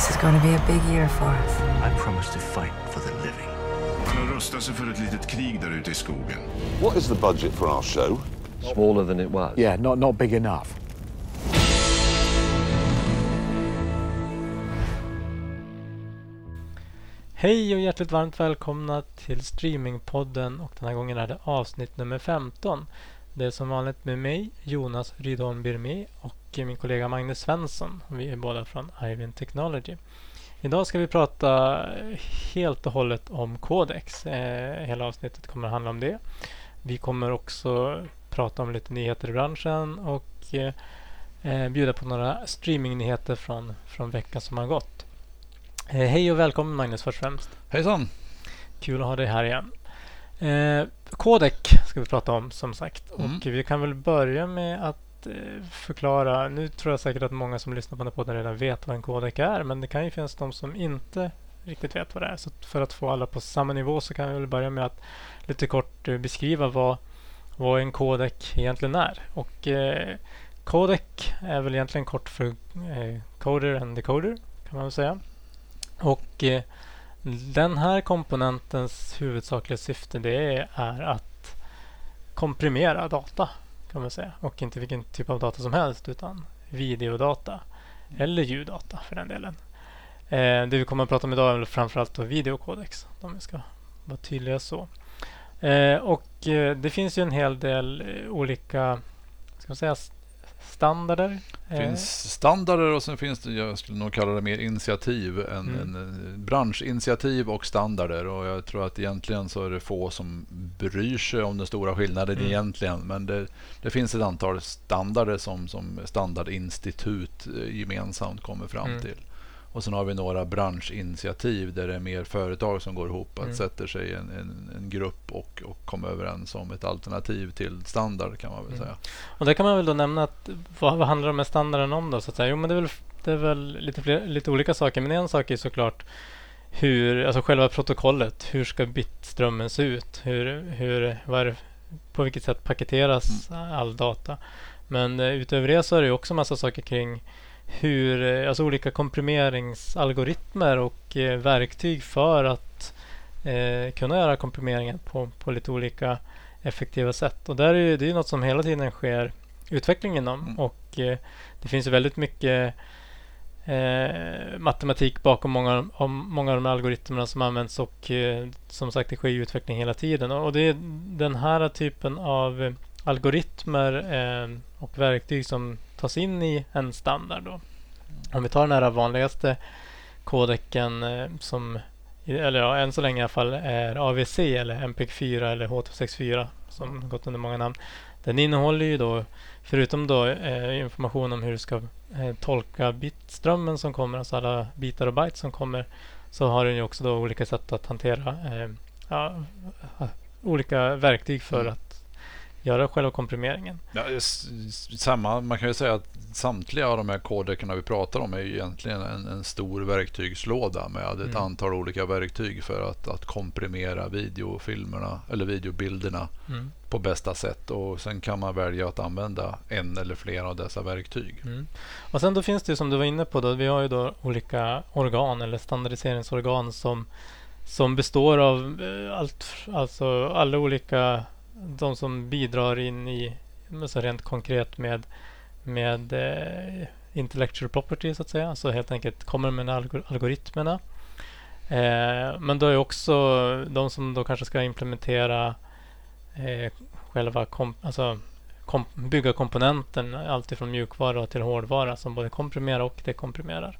This is going to be a big year for us. I promise to fight for the living. Han har rustat sig för ett litet krig där ute i skogen. What is the budget for our show? Smaller than it was. Yeah, not, not big enough. Hej och hjärtligt varmt välkomna till Streamingpodden och den här gången är det avsnitt nummer 15. Det är som vanligt med mig, Jonas Rydholm Birmé och min kollega Magnus Svensson. Vi är båda från Ivan Technology. Idag ska vi prata helt och hållet om Codex. Eh, hela avsnittet kommer att handla om det. Vi kommer också prata om lite nyheter i branschen och eh, bjuda på några streamingnyheter från, från veckan som har gått. Eh, hej och välkommen Magnus först och främst. Hejsan! Kul att ha dig här igen. Eh, Codec ska vi prata om som sagt. Mm. Och vi kan väl börja med att Eh, förklara. Nu tror jag säkert att många som lyssnar på den här podden redan vet vad en codec är. Men det kan ju finnas de som inte riktigt vet vad det är. Så för att få alla på samma nivå så kan vi väl börja med att lite kort eh, beskriva vad, vad en codec egentligen är. Och eh, codec är väl egentligen kort för eh, coder and decoder kan man väl säga. Och eh, den här komponentens huvudsakliga syfte det är att komprimera data kan man säga. Och inte vilken typ av data som helst utan videodata eller ljuddata för den delen. Eh, det vi kommer att prata om idag är väl framförallt videokodex om vi ska vara tydliga så. Eh, och eh, det finns ju en hel del eh, olika ska man säga, standarder. Det finns standarder och sen finns det, jag skulle nog kalla det mer initiativ. En, Mm. en, en branschinitiativ och standarder. Och jag tror att egentligen så är det få som bryr sig om den stora skillnaden Mm. egentligen. Men det, det finns ett antal standarder som, som standardinstitut eh, gemensamt kommer fram Mm. till. Och sen har vi några branschinitiativ där det är mer företag som går ihop. Att Mm. sätter sig en, en, en grupp och, och kommer överens om ett alternativ till standard kan man väl Mm. säga. Och där kan man väl då nämna att vad, vad handlar de här standarden om då? Så att säga? Jo, men det är väl, det är väl lite, fler, lite olika saker. Men en sak är såklart hur, alltså själva protokollet. Hur ska bitströmmen se ut? Hur, hur, det, på vilket sätt paketeras all data? Men eh, utöver det så är det också massa saker kring hur, eh, alltså olika komprimeringsalgoritmer och eh, verktyg för att eh, kunna göra komprimeringen på, på lite olika effektiva sätt. Och där är ju, det är ju något som hela tiden sker utveckling inom. Mm. Och eh, det finns ju väldigt mycket eh, matematik bakom många, om många av de här algoritmerna som används och eh, som sagt det sker utveckling hela tiden. Och det är den här typen av eh, algoritmer och verktyg som tas in i en standard. Då. Om vi tar den här vanligaste kodeken eh, som eller ja, än så länge i alla fall är AVC eller MPEG-4 eller H264 som gått under många namn. Den innehåller ju då, förutom då eh, information om hur du ska eh, tolka bitströmmen som kommer, alltså alla bitar och bytes som kommer, så har den ju också då olika sätt att hantera eh, ja, olika verktyg för Mm. att göra själva komprimeringen. Ja, samma, man kan ju säga att samtliga av de här kodekerna vi pratar om är ju egentligen en, en stor verktygslåda med ett Mm. antal olika verktyg för att, att komprimera videofilmerna eller videobilderna Mm. på bästa sätt. Och sen kan man välja att använda en eller flera av dessa verktyg. Mm. Och sen då finns det som du var inne på då, vi har ju då olika organ eller standardiseringsorgan som, som består av eh, allt, alltså alla olika, de som bidrar in i, alltså rent konkret med, med eh, intellectual property så att säga, alltså helt enkelt kommer med algor- algoritmerna. Eh, men då är också de som då kanske ska implementera eh, själva kom, alltså kom, bygga komponenten alltifrån mjukvara till hårdvara som både komprimerar och dekomprimerar.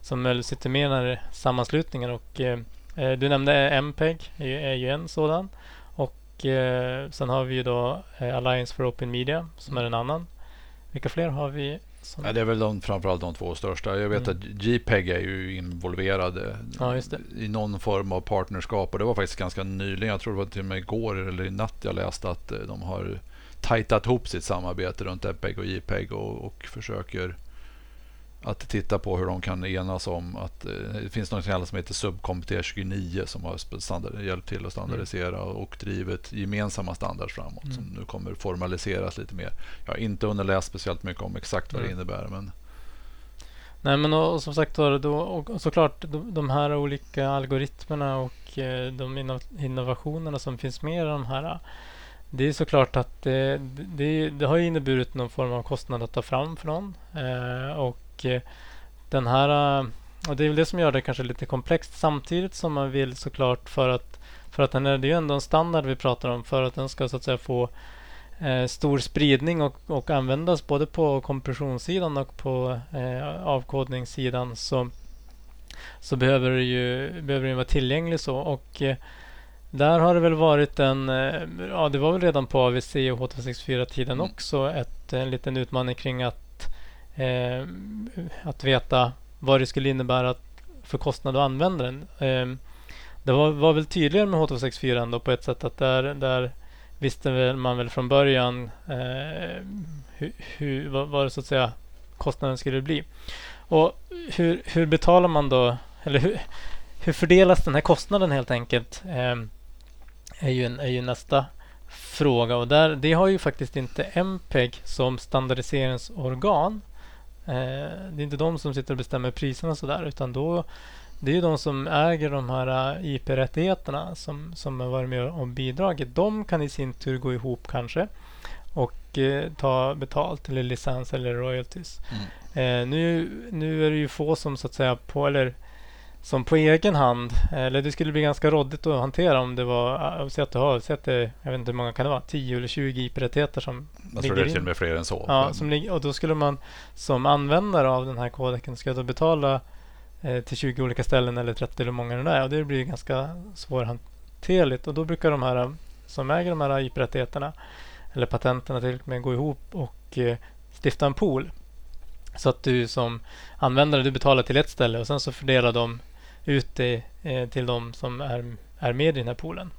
Som sitter med i den här sammanslutningen och eh, eh du nämnde MPEG är ju, är ju en sådan och eh, sen har vi ju då eh, Alliance for Open Media som är en annan. Vilka fler har vi? Som, Ja, det är väl de, framförallt de två största. Jag vet Mm. att JPEG är ju involverade Ja, just det. i någon form av partnerskap. Och det var faktiskt ganska nyligen, jag tror det var till och med igår eller i natt jag läste att eh, de har tajtat ihop sitt samarbete runt EPEG och JPEG och, och försöker att titta på hur de kan enas om att eh, det finns något som heter Subcompt 29 som har standard, hjälpt till att standardisera och drivit gemensamma standards framåt Mm. som nu kommer formaliseras lite mer. Jag har inte hunnit läsa speciellt mycket om exakt vad det Mm. innebär men Nej men och, och som sagt då, då och, och såklart de, de här olika algoritmerna och eh, de inno- innovationerna som finns med i de här. Det är såklart att det, det, det har inneburit någon form av kostnad att ta fram för någon. Eh, och eh, den här eh, och det är väl det som gör det kanske lite komplext samtidigt som man vill såklart för att för att den är, det är ju ändå en standard vi pratar om för att den ska så att säga få eh, stor spridning och, och användas både på kompressionssidan och på eh, avkodningssidan så, så behöver, det ju, behöver den vara tillgänglig så. Och eh, där har det väl varit en, eh, ja det var väl redan på AVC och H264-tiden Mm. också ett, en liten utmaning kring att, eh, att veta vad det skulle innebära för kostnad att använda den. Eh, det var, var väl tydligare med H264 ändå på ett sätt att där, där visste man väl från början eh, hur, hur, vad, vad så att säga kostnaden skulle bli. Och hur, hur betalar man då, eller hur, hur fördelas den här kostnaden helt enkelt? Eh, är, ju en, är ju nästa fråga och där, det har ju faktiskt inte MPEG som standardiseringsorgan. Eh, det är inte de som sitter och bestämmer priserna sådär utan då det är ju de som äger de här eh, IP-rättigheterna som, som har varit med och bidragit. De kan i sin tur gå ihop kanske och eh, ta betalt eller licens eller royalties. Eh, nu, nu är det ju få som så att säga på eller som på egen hand, eller det skulle bli ganska råddigt att hantera om det var, säg att du har, säg att det, jag vet inte hur många kan det vara, 10 eller 20 IP-rättigheter som Jag tror det är till och med fler än så. Ja, som ligger, och då skulle man som användare av den här kodeken ska då betala eh, till 20 olika ställen eller 30 eller många det är. Och det blir ganska svårhanterligt. Och då brukar de här som äger de här IP-rättigheterna eller patenterna till och med gå ihop och eh, stifta en pool. Så att du som användare du betalar till ett ställe och sen så fördelar de ut det eh, till de som är, är med i den här poolen.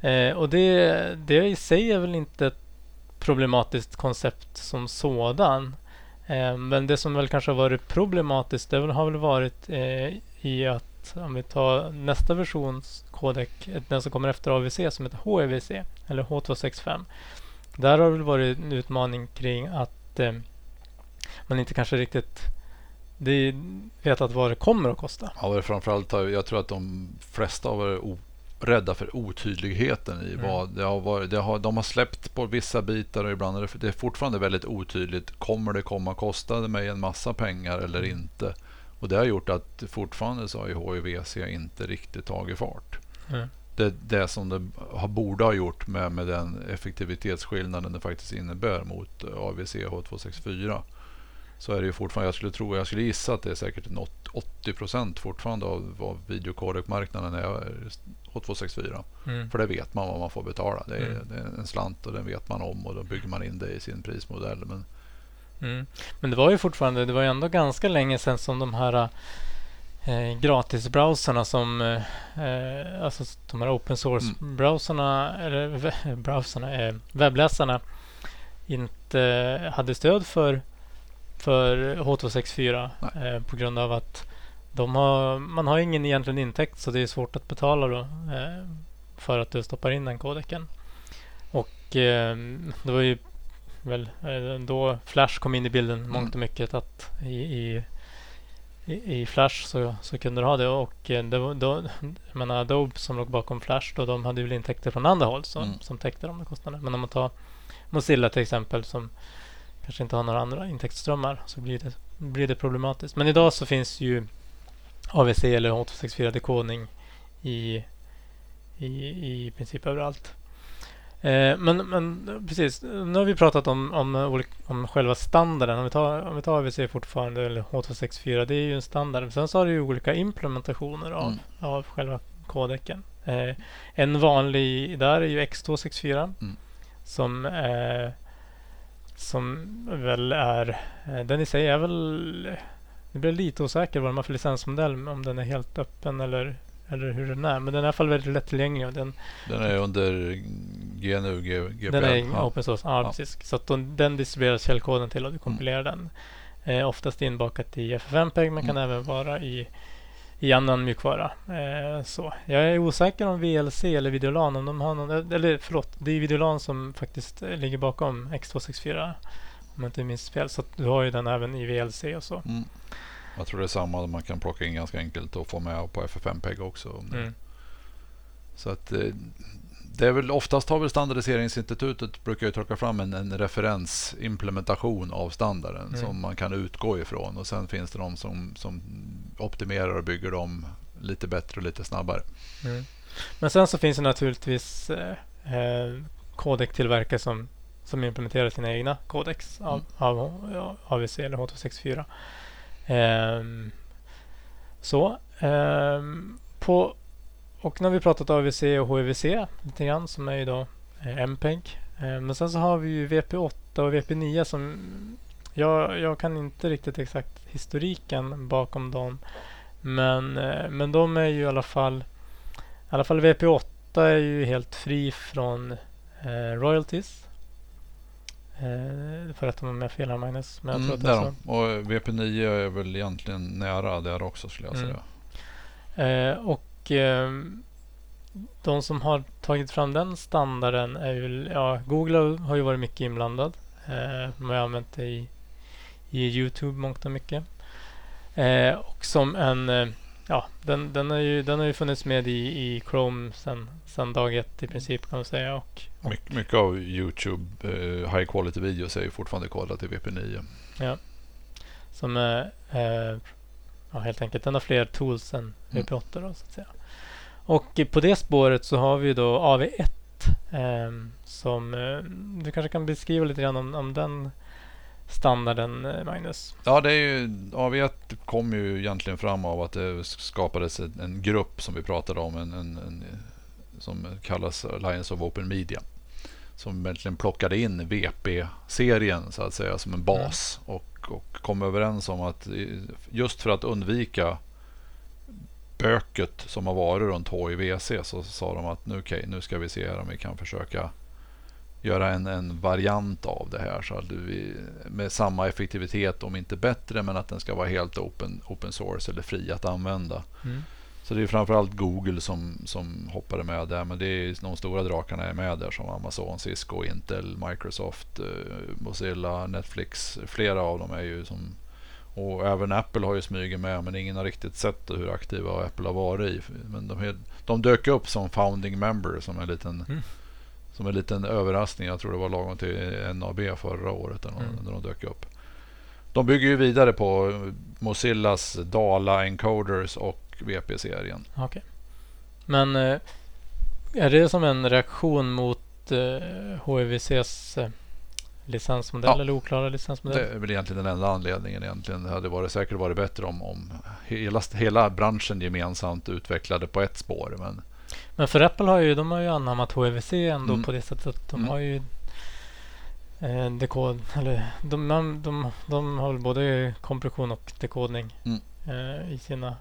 Eh, och det, det i sig är väl inte ett problematiskt koncept som sådan. Eh, men det som väl kanske har varit problematiskt det har väl varit eh, i att om vi tar nästa versions kodek, den som kommer efter AVC som heter HEVC eller H265. Där har det väl varit en utmaning kring att eh, man inte kanske riktigt det vetat vad det kommer att kosta. Ja, framförallt har jag tror att de flesta har varit rädda för otydligheten i Mm. vad det har varit. Det har, de har släppt på vissa bitar och ibland är det, det är fortfarande väldigt otydligt. Kommer det komma kosta mig en massa pengar eller Mm. inte? Och det har gjort att fortfarande så har ju HIVC inte riktigt tagit fart. Mm. Det, det som det har, borde ha gjort med, med den effektivitetsskillnaden det faktiskt innebär mot AVC H264 så är det ju fortfarande, jag skulle tro, jag skulle gissa att det är säkert en åt- 80 procent fortfarande av, av videokodekmarknaden är H264. Mm. För det vet man vad man får betala. Det är, Mm. det är en slant och den vet man om och då bygger man in det i sin prismodell. Men Mm. Men det var ju fortfarande, det var ju ändå ganska länge sedan som de här eh, gratisbrowsarna som, eh, alltså de här open source-browsarna, eller we- browsarna, eh, webbläsarna inte hade stöd för, för H264 eh, på grund av att de har, man har ingen egentligen intäkt så det är svårt att betala då eh, för att du stoppar in den kodeken. Och eh, det var ju väl då Flash kom in i bilden mångt och mycket att i, i, i, Flash så, så kunde du ha det och det var då, jag menar Adobe som låg bakom Flash då de hade väl intäkter från andra håll som, Mm. som täckte de kostnaderna. Men om man tar Mozilla till exempel som kanske inte har några andra intäktsströmmar så blir det, blir det problematiskt. Men idag så finns ju AVC eller H264-dekodning i, i, i princip överallt. Eh, men, men precis, nu har vi pratat om, om, om själva standarden. Om vi, tar, om vi tar AVC fortfarande eller H264, det är ju en standard. Sen så har du ju olika implementationer av, Mm. av själva kodeken. Eh, en vanlig där är ju X264 Mm. som eh, som väl är eh, den i sig är väl jag blir lite osäker vad de har för licensmodell om den är helt öppen eller eller hur den är. Men den är i alla fall väldigt lättillgänglig. Den, den är under GNU, GPL. den är Ja. open source. Ja, Ja. precis. Så att de, den distribueras källkoden till och du kompilerar den. Eh, oftast inbakat i FFmpeg men kan även vara i, i annan mjukvara. Eh, så. Jag är osäker om VLC eller Videolan om de har någon, eller förlåt, det är Videolan som faktiskt eh, ligger bakom X264. Om jag inte minns fel. Så du har ju den även i VLC och så. Mm. Jag tror det är samma man kan plocka in ganska enkelt och få med på FFmpeg också. Mm. Så att eh, det är väl oftast har väl standardiseringsinstitutet brukar ju plocka fram en, en referensimplementation av standarden Mm. som man kan utgå ifrån och sen finns det de som, som optimerar och bygger dem lite bättre och lite snabbare. Mm. Men sen så finns det naturligtvis eh, eh, kodektillverkare som, som implementerar sina egna kodex av, av ja, AVC eller H264. Ehm, så. ehm, på, och nu har vi pratat AVC och HEVC lite grann som är ju då eh, MPEG. Eh, men sen så har vi ju VP8 och VP9 som jag, jag kan inte riktigt exakt historiken bakom dem. Men, eh, men de är ju i alla fall i alla fall VP8 är ju helt fri från eh, royalties. Eh, för att de är fel här Magnus. Men jag tror Mm, att det är de. Och VP9 är väl egentligen nära där också skulle jag Mm. säga. Eh, och ehm, de som har tagit fram den standarden är ju, ja, Google har- har ju varit mycket inblandad. Eh, de har använt det i, i Youtube mångt och mycket. Eh, och som en, eh, ja, den, den, är ju, den har ju funnits med i, i Chrome sedan sen dag ett i princip kan man säga. Och, och, My, mycket av Youtube eh, high quality videos är ju fortfarande kodat till VP9. som är eh, ja, helt enkelt den har fler tools än Mm. VP8 då, så att säga. Och eh, på det spåret så har vi då AV1 ehm, som eh, du kanske kan beskriva lite grann om, om den standarden eh, Magnus. Ja, det är ju, AV1 kom ju egentligen fram av att det skapades en, en grupp som vi pratade om, en, en, en, som kallas Alliance of Open Media. Som egentligen plockade in VP-serien så att säga som en bas och, och kom överens om att i- just för att undvika böket som har varit runt HIVC så sa de att nu, okej, nu ska vi se om vi kan försöka göra en, en variant av det här så att vi, med samma effektivitet om inte bättre men att den ska vara helt open, open source eller fri att använda. Mm. Så det är framförallt Google som, som hoppade med där men det är de stora drakarna är med där som Amazon, Cisco, Intel, Microsoft, eh, Mozilla, Netflix. Flera av dem är ju som och även Apple har ju smugit med men ingen har riktigt sett hur aktiva Apple har varit i. Men de, är, de dök upp som founding member som en liten Mm. som en liten överraskning. Jag tror det var lagom till NAB förra året när de, Mm. när de dök upp. De bygger ju vidare på Mozillas Dala Encoders och VP-serien. Okej. Men eh, är det som en reaktion mot eh, HEVCs eh, licensmodell Ja. eller oklara licensmodell? Det är väl egentligen den enda anledningen. Egentligen. Det hade varit, säkert varit bättre om, om hela, hela branschen gemensamt utvecklade på ett spår. Men Men för Apple har ju, de har ju anammat HEVC ändå Mm. på det sättet att de Mm. har ju eh, dekod, eller de, de, de, de har både kompression och dekodning Mm. eh, i sina.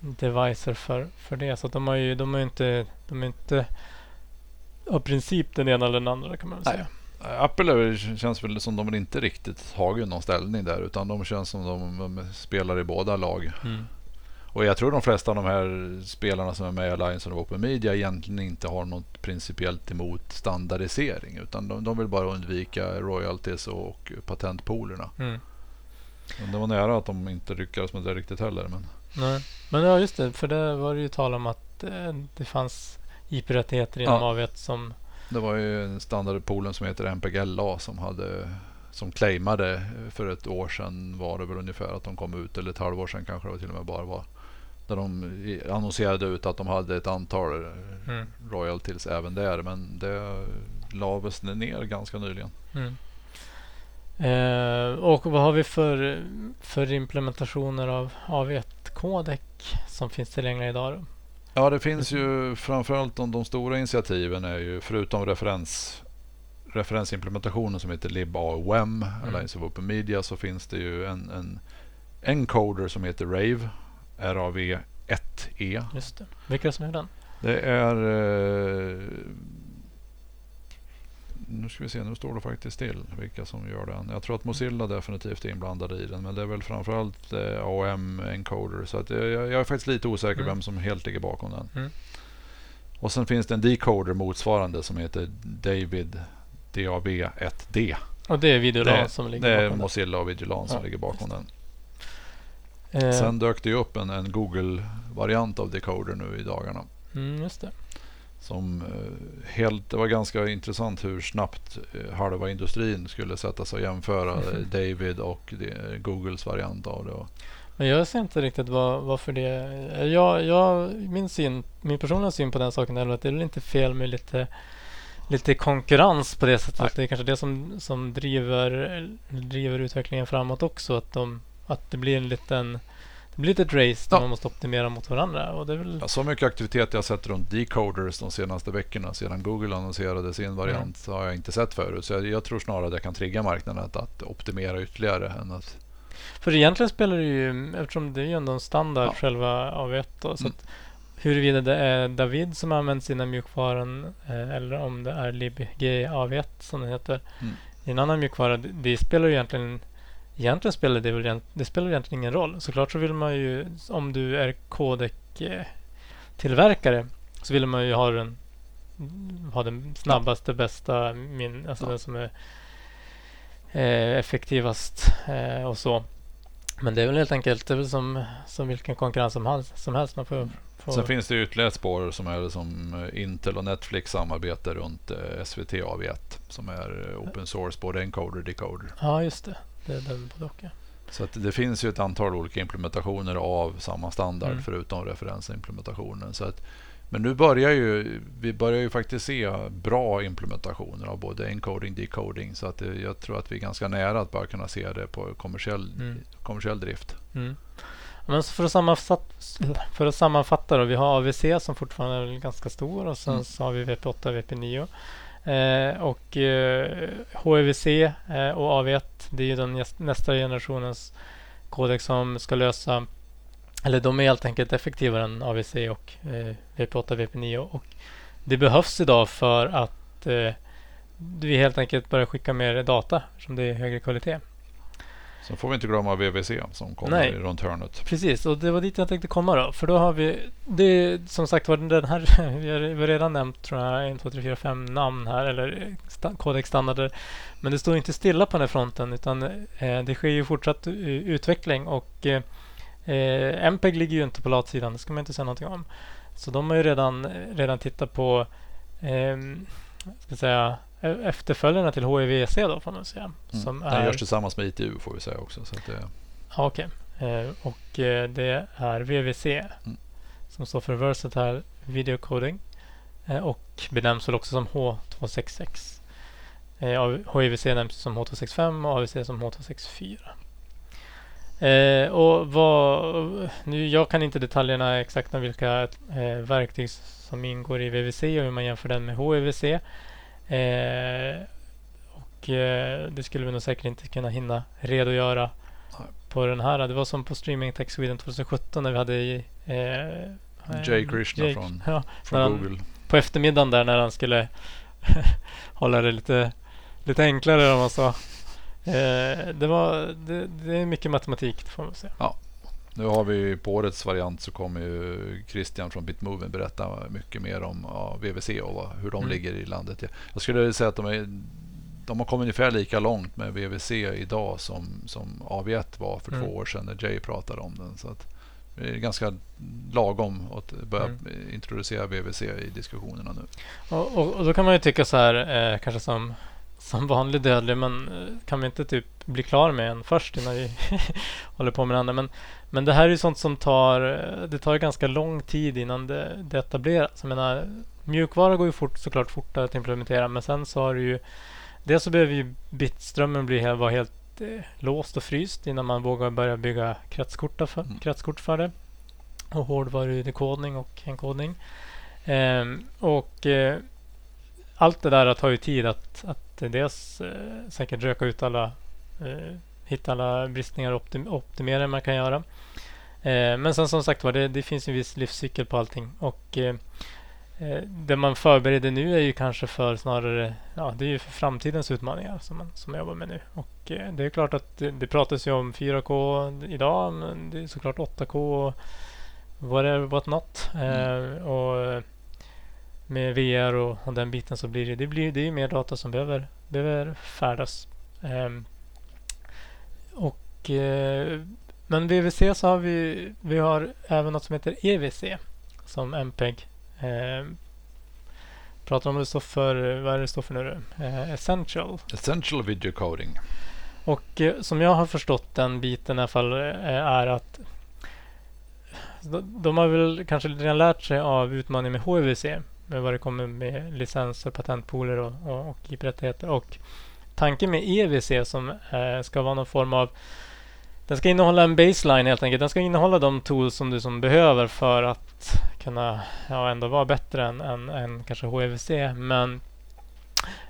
Devicer för, för det. Så de har ju, de är inte, de är inte av princip den ena eller den andra kan man väl Nej. säga. Apple är, känns väl som de inte riktigt tagit någon ställning där. Utan de känns som de, de spelar i båda lag. Mm. Och jag tror de flesta av de här spelarna som är med i Alliance of Open Media egentligen inte har något principiellt emot standardisering. Utan de, de vill bara undvika royalties och, och patentpoolerna. Mm. Men det var nära att de inte lyckades med det riktigt heller. Men Nej. Men ja, just det. För det var det ju tal om att eh, det fanns IP-rättigheter inom Ja. AV1 som det var ju en standardpoolen som heter MPGLA som hade som claimade för ett år sedan var det väl ungefär att de kom ut eller ett halvår sedan kanske det var till och med bara var. Där de annonserade ut att de hade ett antal eh, Mm. royalties även där men det lades ner ganska nyligen. Mm. Eh, och vad har vi för, för implementationer av AV1-kodek som finns tillgängliga idag? Då? Ja det finns ju framförallt de, de stora initiativen är ju förutom referens referensimplementationen som heter libaom, Alliance of Open Media, så finns det ju en, en encoder som heter RAVE, RAV1E. Just det. Vilka som är den? Det är... Eh, nu ska vi se, nu står det faktiskt still vilka som gör den. Jag tror att Mozilla definitivt är inblandade i den, men det är väl framförallt eh, AOM Encoder. Så att jag, jag jag är faktiskt lite osäker Mm. vem som helt ligger bakom den. Mm. Och sen finns det en decoder motsvarande som heter David DAV1D. Och det är Videolan Det, som det ligger är bakom Mozilla och Vigilan som Ja, ligger bakom den. det. Eh, Sen dök det upp en, en Google-variant av Decoder nu i dagarna. mm, just det. Som eh, helt, det var ganska intressant hur snabbt eh, halva industrin skulle sätta sig och jämföra eh, David och det, Googles variant av det. Men jag ser inte riktigt vad, varför det... Jag, jag, min, syn, min personliga syn på den saken är att det är väl inte fel med lite, lite konkurrens på det sättet. Nej. Det är kanske det som, som driver, driver utvecklingen framåt också. Att, de, att det blir en liten... Det blir ett race där Ja. man måste optimera mot varandra. Och det väl, ja, så mycket aktivitet jag sett runt Decoders de senaste veckorna sedan Google annonserade sin variant så har jag inte sett förut. Så jag, jag tror snarare det kan trigga marknaden att, att optimera ytterligare än att För egentligen spelar det ju, eftersom det är ju ändå en standard Ja. själva AV1 då, så Mm. att huruvida det är David som använder sina mjukvaran eh, eller om det är libg AV1 som det heter Mm. i en annan mjukvara, det, det spelar ju egentligen Egentligen spelar det väl det spelar egentligen ingen roll. Såklart så vill man ju, om du är codec-tillverkare, så vill man ju ha den, ha den snabbaste, bästa, min, alltså Ja. den som är eh, effektivast eh, och så. Men det är väl helt enkelt det är väl som, som vilken konkurrens som helst. Som helst. Man får, får, Sen finns det ytterligare ett spår som är som eh, Intel och Netflix samarbete runt eh, SVT AV1 som är eh, open source, både encoder och decoder. Ja, just det. Det är den både och. ja. Så att det finns ju ett antal olika implementationer av samma standard Mm. förutom referensimplementationen. Så att, men nu börjar ju, vi börjar ju faktiskt se bra implementationer av både encoding och decoding. Så att det, jag tror att vi är ganska nära att bara kunna se det på kommersiell, Mm. kommersiell drift. Mm. Men för, att sammanfatta, för att sammanfatta då. Vi har AVC som fortfarande är ganska stor och sen Mm. så har vi VP8 och VP9. Eh, och eh, HEVC eh, och AV1 det är ju den nästa generationens kodex som ska lösa eller de är helt enkelt effektivare än AVC och eh, VP8 och VP9 och det behövs idag för att eh, vi helt enkelt börjar skicka mer data som det är högre kvalitet. Sen får vi inte glömma VVC som kommer Nej. runt hörnet. Precis, och det var dit jag tänkte komma då. För då har vi, det är som sagt var den här, vi har, redan nämnt tror jag 1, 2, 3, 4, 5 namn här eller sta, kodexstandarder. Men det står inte stilla på den här fronten utan eh, det sker ju fortsatt utveckling och eh, eh, MPEG ligger ju inte på latsidan, det ska man inte säga någonting om. Så de har ju redan, redan tittat på eh, ska säga, efterföljarna till HIVC då får man säga. Mm. Som Den är, görs tillsammans med ITU får vi säga också. Så det, Ja, Okej. Eh, och eh, det är VVC Mm. som står för Versatile Video Coding eh, och benämns väl också som H266. Eh, av- HIVC nämns som H265 och AVC som H264. Eh, och vad, nu, jag kan inte detaljerna exakt om vilka eh, verktyg som ingår i VVC och hur man jämför den med HIVC. Eh, och eh, det skulle vi nog säkert inte kunna hinna redogöra Nej. på den här. Det var som på Streaming Tech Sweden 2017 när vi hade eh, Jay Krishna Jake- från- ja, från han- Google. på eftermiddagen där när han skulle hålla det lite, lite enklare om man sa. Eh, det, var, det, det är mycket matematik får man säga. Nu har vi på årets variant så kommer ju Christian från Bitmoven berätta mycket mer om ja, VVC och vad, hur de Mm. ligger i landet. Jag, jag skulle säga att de, är, de har kommit ungefär lika långt med VVC idag som, som AV1 var för Mm. två år sedan när Jay pratade om den. Så att det är ganska lagom att börja Mm. introducera VVC i diskussionerna nu. Och, och, och då kan man ju tycka så här, eh, kanske som, som vanlig dödlig, men eh, kan vi inte typ bli klar med en först innan vi håller på med den andra? Men, men det här är ju sånt som tar, eh, det tar ganska lång tid innan det, det etableras. Jag menar, mjukvara går ju fort, såklart fortare att implementera, men sen så har du ju, dels så behöver ju bitströmmen bli, vara helt eh, låst och fryst innan man vågar börja bygga kretskort för, Mm. kretskort för det. Och hårdvarudekodning och enkodning. Ehm, och eh, allt det där tar ju tid att, att dels eh, säkert röka ut alla, eh, hitta alla bristningar och optim, optimera det man kan göra. Eh, men sen som sagt var, det, det finns en viss livscykel på allting. Och eh, eh, det man förbereder nu är ju kanske för snarare, ja det är ju för framtidens utmaningar som man, som man jobbar med nu. Och eh, det är klart att det, det pratas ju om 4K idag, men det är såklart 8K och whatever what not. Eh, och eh, med VR och, och den biten så blir det, det, blir, det är mer data som behöver, behöver färdas Ehm, och, eh, men VVC så har vi, vi har även något som heter EVC som MPEG eh, pratar om det står för, vad är det står för nu eh, Essential. Essential Video Coding. Och eh, som jag har förstått den biten i alla fall är att de, de har väl kanske redan lärt sig av utmaningen med HVC med vad det kommer med licenser, patentpooler och, och, och IP-rättigheter. Och tanken med EVC som eh, ska vara någon form av den ska innehålla en baseline helt enkelt. Den ska innehålla de tools som du som behöver för att kunna ja, ändå vara bättre än, än, än kanske HEVC. Men,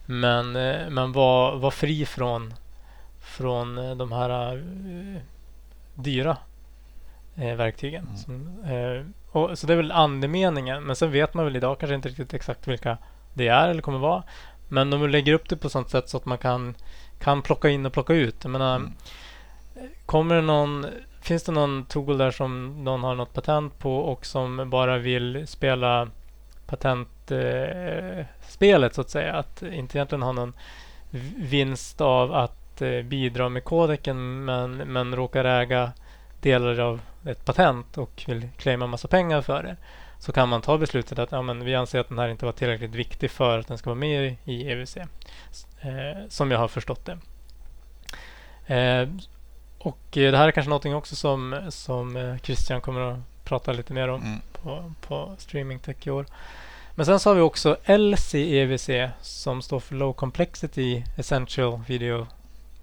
men, eh, men vara var fri från, från eh, de här eh, dyra uh, verktygen. Mm. Som, uh, och, så det är väl andemeningen. Men sen vet man väl idag kanske inte riktigt exakt vilka det är eller kommer vara. Men de lägger upp det på sånt sätt så att man kan, kan plocka in och plocka ut. Jag menar, mm. Kommer det någon, finns det någon tool där som någon har något patent på och som bara vill spela patentspelet eh, så att säga? Att inte egentligen ha någon vinst av att eh, bidra med kodeken men, men råkar äga delar av ett patent och vill claima massa pengar för det så kan man ta beslutet att ja, men vi anser att den här inte var tillräckligt viktig för att den ska vara med i EVC. Eh, som jag har förstått det. Eh, och det här är kanske någonting också som, som eh, Christian kommer att prata lite mer om mm. på, på Streaming Tech i år. Men sen så har vi också LCEVC som står för Low Complexity Essential Video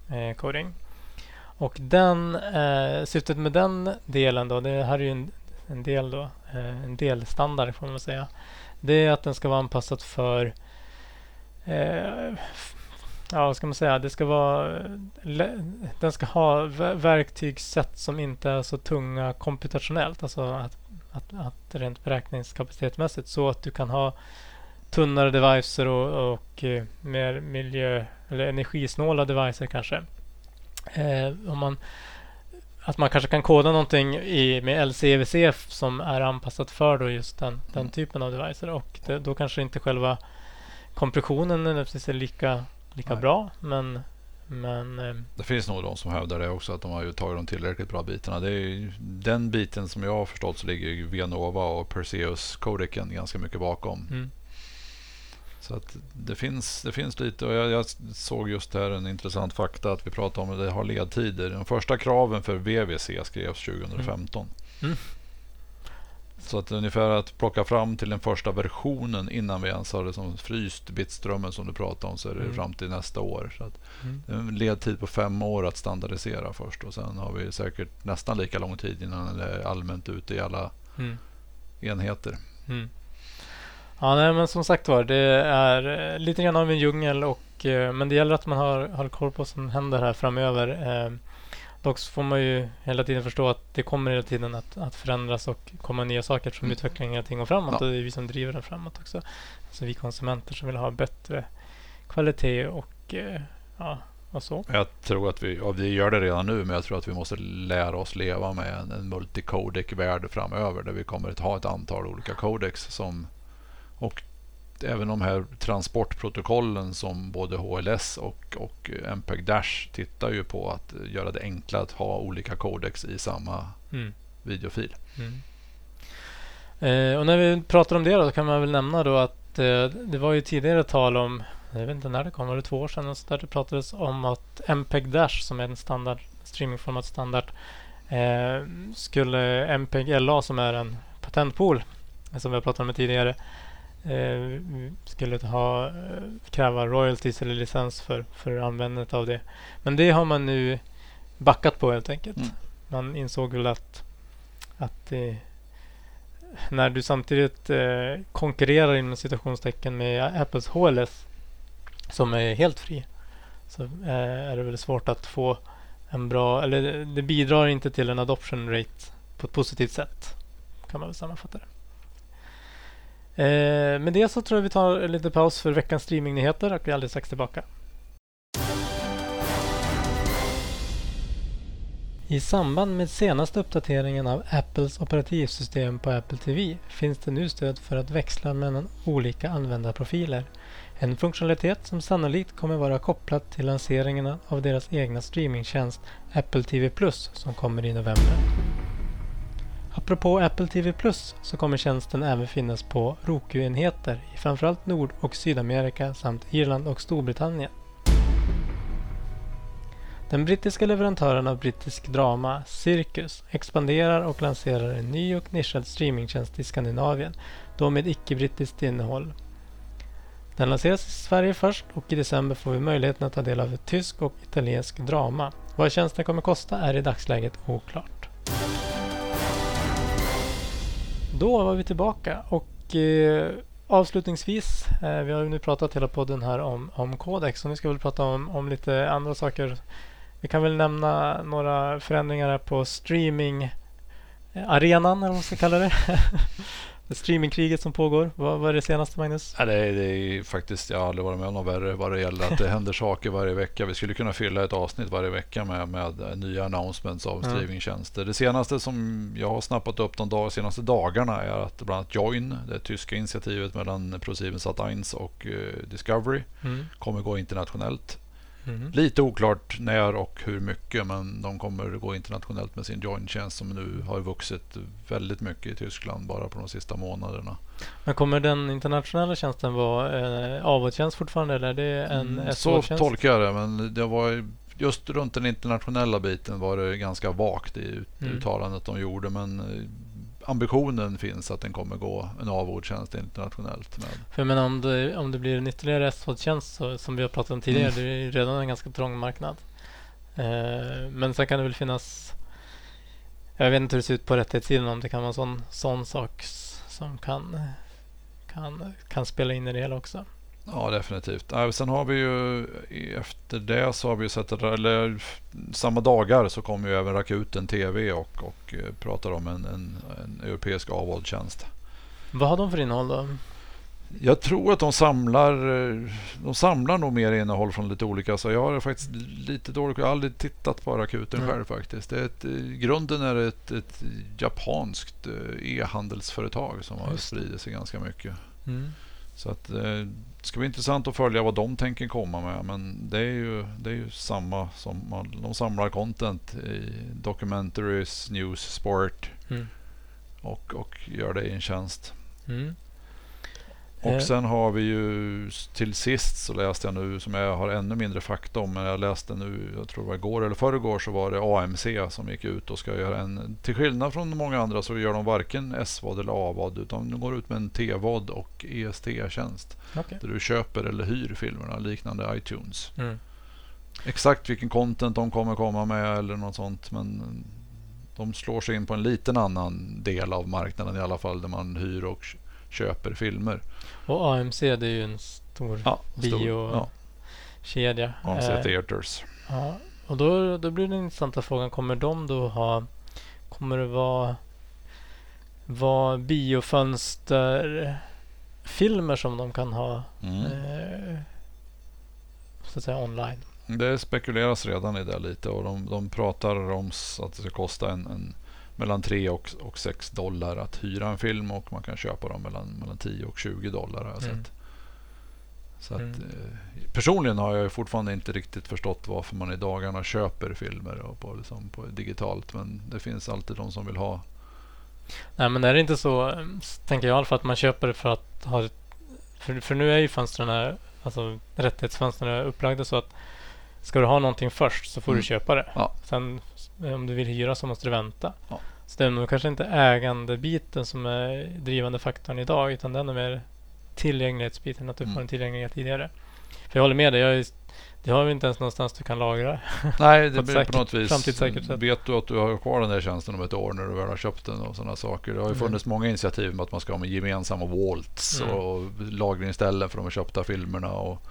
eh, Coding. Och den, eh, syftet med den delen då, det här är ju en, en del då, eh, en delstandard får man säga. Det är att den ska vara anpassad för eh, ja, vad ska man säga? Det ska vara... Eh, den ska ha verktygssätt som inte är så tunga komputationellt. Alltså att, att, att rent beräkningskapacitetmässigt. Så att du kan ha tunnare devices och, och eh, mer miljö eller energisnåla devices kanske. Eh, om man, att man kanske kan koda någonting i, med LCVC som är anpassat för då just den, den mm. typen av devices. Och det, då kanske inte själva kompressionen är lika lika Nej. bra. Men, men, eh, det finns nog de som hävdar det också, att de har tagit de tillräckligt bra bitarna. Det är den biten som jag har förstått så ligger Vianova och Perseus Codecen ganska mycket bakom. Mm. Så att det finns, det finns lite och jag, jag, såg just här en intressant fakta att vi pratar om att det har ledtider. De första kraven för VVC skrevs 2015. Mm. Mm. Så att ungefär att plocka fram till den första versionen innan vi ens har det som fryst bitströmmen som du pratade om så är det mm. fram till nästa år. Så att mm. En ledtid på fem år att standardisera först och sen har vi säkert nästan lika lång tid innan det är allmänt ute i alla mm. enheter. Ja, nej, men som sagt var, det är eh, lite grann av en djungel och, eh, men det gäller att man har, har koll på vad som händer här framöver. Eh, Dock får man ju hela tiden förstå att det kommer hela tiden att, att förändras och komma nya saker som mm. utvecklingen hela tiden går framåt. Ja. Och det är vi som driver den framåt också. Så vi konsumenter som vill ha bättre kvalitet och ja, och så. Jag tror att vi, och vi gör det redan nu, men jag tror att vi måste lära oss leva med en, en multicodec-värld framöver där vi kommer att ha ett antal olika codecs som och även de här transportprotokollen som både HLS och, och MPEG Dash tittar ju på att göra det enklare att ha olika codex i samma mm. videofil. Mm. Eh, och när vi pratar om det då kan man väl nämna då att eh, det var ju tidigare tal om, jag vet inte när det kom, var det två år sedan? Så där det pratades om att MPEG Dash som är en standard streamingformat standard eh, skulle MPEG LA som är en patentpool som vi har pratat om tidigare eh, skulle ha, eh, kräva royalties eller licens för, för användandet av det. Men det har man nu backat på helt enkelt. Mm. Man insåg väl att, att eh, när du samtidigt eh, konkurrerar inom citationstecken med Apples HLS som är helt fri så eh, är det väl svårt att få en bra, eller det bidrar inte till en adoption rate på ett positivt sätt kan man väl sammanfatta det. Eh, med det så tror jag vi tar en liten paus för veckans streamingnyheter och vi är alldeles strax tillbaka. I samband med senaste uppdateringen av Apples operativsystem på Apple TV finns det nu stöd för att växla mellan olika användarprofiler. En funktionalitet som sannolikt kommer vara kopplad till lanseringen av deras egna streamingtjänst Apple TV Plus som kommer i november. Apropå Apple TV Plus så kommer tjänsten även finnas på Roku-enheter i framförallt Nord och Sydamerika samt Irland och Storbritannien. Den brittiska leverantören av brittisk drama, Cirkus expanderar och lanserar en ny och nischad streamingtjänst i Skandinavien, då med icke-brittiskt innehåll. Den lanseras i Sverige först och i december får vi möjligheten att ta del av ett tysk och italiensk drama. Vad tjänsten kommer kosta är i dagsläget oklart. Då var vi tillbaka och eh, avslutningsvis, eh, vi har ju nu pratat hela podden här om, om Codex och nu ska vi prata om, om lite andra saker. Vi kan väl nämna några förändringar här på streamingarenan eller vad man ska kalla det. streamingkriget som pågår. Vad, vad är det senaste Magnus? Ja, det, är, det är faktiskt, jag har aldrig varit med om något värre vad det gäller att det händer saker varje vecka. Vi skulle kunna fylla ett avsnitt varje vecka med, med nya announcements av Mm. streamingtjänster. Det senaste som jag har snappat upp de dag, senaste dagarna är att bland annat Join, det tyska initiativet mellan ProSieben Sat1 och eh, Discovery, Mm. kommer gå internationellt. Mm. Lite oklart när och hur mycket, men de kommer gå internationellt med sin Join-tjänst som nu har vuxit väldigt mycket i Tyskland bara på de sista månaderna. Men kommer den internationella tjänsten vara eh, avåtjänst fortfarande eller är det en Mm, Så tolkar jag det, men det var just runt den internationella biten var det ganska vagt i ut, Mm. uttalandet de gjorde. Men eh, ambitionen finns att den kommer gå en avordstjänst internationellt. Med. För menar om det, om det blir en ytterligare SO-tjänst så, som vi har pratat om tidigare, Mm. det är ju redan en ganska trång marknad. Eh, men sen kan det väl finnas, jag vet inte hur det ser ut på rättighetssidan, om det kan vara en sån, sån sak som kan, kan, kan spela in i det hela också. Ja, definitivt. Sen har vi ju efter det så har vi sett eller, samma dagar så kommer ju även Rakuten TV och, och eh, pratar om en, en, en europeisk avvåldstjänst. Vad har de för innehåll då? Jag tror att de samlar, eh, de samlar nog mer innehåll från lite olika. Så jag har faktiskt lite dåligt, jag har aldrig tittat på Rakuten Mm. själv faktiskt. Det är ett, I grunden är det ett, ett japanskt eh, e-handelsföretag som har Just spridit sig ganska mycket. Mm. Så att, eh, det ska bli intressant att följa vad de tänker komma med. Men det är ju, det är ju samma som man, de samlar content i documentaries, news, sport Mm. och, och gör det i en tjänst. Mm. Och sen har vi ju till sist så läste jag nu som jag har ännu mindre fakta om. Men jag läste nu, jag tror det var igår eller förrgår så var det AMC som gick ut och ska göra en. Till skillnad från många andra så gör de varken SVOD eller AVOD utan de går ut med en TVOD och EST-tjänst. Okej. Där du köper eller hyr filmerna liknande iTunes. Mm. Exakt vilken content de kommer komma med eller något sånt. Men de slår sig in på en liten annan del av marknaden i alla fall där man hyr och köper filmer. Och AMC det är ju en stor Ja, Bio- kedja. Ja, AMC Eh, Theaters. Ja, och då, då blir den intressanta frågan, kommer de då ha, kommer det vara, vara biofönsterfilmer som de kan ha Mm. eh, så att säga online? Det spekuleras redan i det lite och de, de pratar om att det ska kosta en, en mellan 3 och, och 6 dollar att hyra en film och man kan köpa dem mellan, mellan 10 och 20 dollar har jag Mm. sett. Så att, Mm. eh, personligen har jag fortfarande inte riktigt förstått varför man i dagarna köper filmer och på, liksom, på digitalt. Men det finns alltid de som vill ha. Nej men är det inte så, tänker jag i alla fall, att man köper det för att ha för, för nu är ju fönstren här, alltså rättighetsfönstren är upplagda så att ska du ha någonting först så får Mm. du köpa det. Ja. Sen om du vill hyra så måste du vänta. Ja. Så det är nog kanske inte ägandebiten som är drivande faktorn idag utan den är mer tillgänglighetsbiten, att du Mm. får en tillgänglighet tidigare. För jag håller med dig, jag är, det har vi inte ens någonstans du kan lagra. Nej, det blir säkert- på något vis. Vet du att du har kvar den där tjänsten om ett år när du väl har köpt den och sådana saker. Det har ju Mm. funnits många initiativ med att man ska ha med gemensamma vaults Mm. och lagringsställen för de köpta filmerna. Och,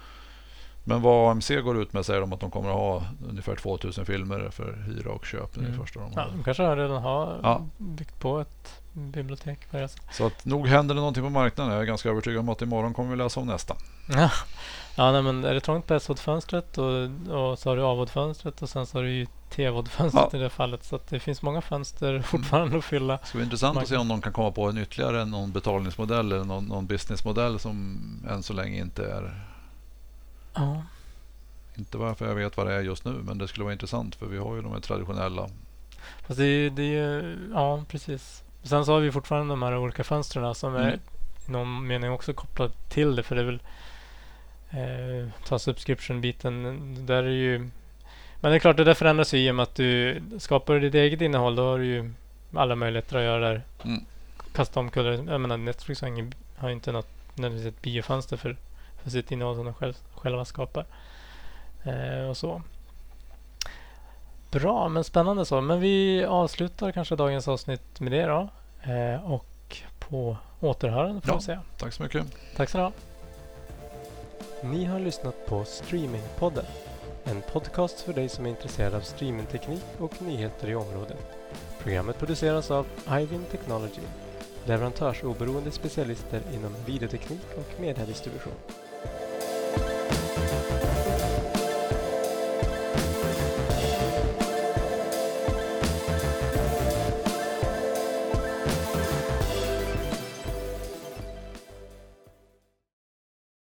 men vad AMC går ut med säger de att de kommer att ha ungefär 2000 filmer för hyra och köp. Det Mm. första de Ja, de kanske redan har Ja. byggt på ett bibliotek på. Så att nog händer det någonting på marknaden. Jag är ganska övertygad om att imorgon kommer vi läsa om nästa. Ja, ja nej, men är det trångt på SOD-fönstret och, och så har du AVOD-fönstret och sen så har du ju TVOD-fönstret i det fallet. Så att det finns många fönster fortfarande att fylla. Det ska bli intressant att se om de kan komma på en ytterligare någon betalningsmodell eller någon, någon businessmodell som än så länge inte är Ja. Inte varför jag vet vad det är just nu, men det skulle vara intressant för vi har ju de här traditionella. Fast det är det är ja precis. Sen så har vi fortfarande de här olika fönstren som är Mm. i någon mening också kopplat till det. För det är väl eh, ta subscription-biten. Där är ju, men det är klart det där förändras ju i och med att du skapar ditt eget innehåll. Då har du ju alla möjligheter att göra där. Mm. Kasta om kuller. Jag menar Netflix har, ingen, har inte något nödvändigtvis ett biofönster för, för sitt innehåll som de själv, själva skapar. Eh, och så. Bra, men spännande så. Men vi avslutar kanske dagens avsnitt med det då. Eh, och på återhörande får Ja. jag säga. Tack så mycket. Tack så du ha. Ni har lyssnat på Streamingpodden. En podcast för dig som är intresserad av streamingteknik och nyheter i området. Programmet produceras av Ivin Technology, leverantörsoberoende specialister inom videoteknik och mediedistribution.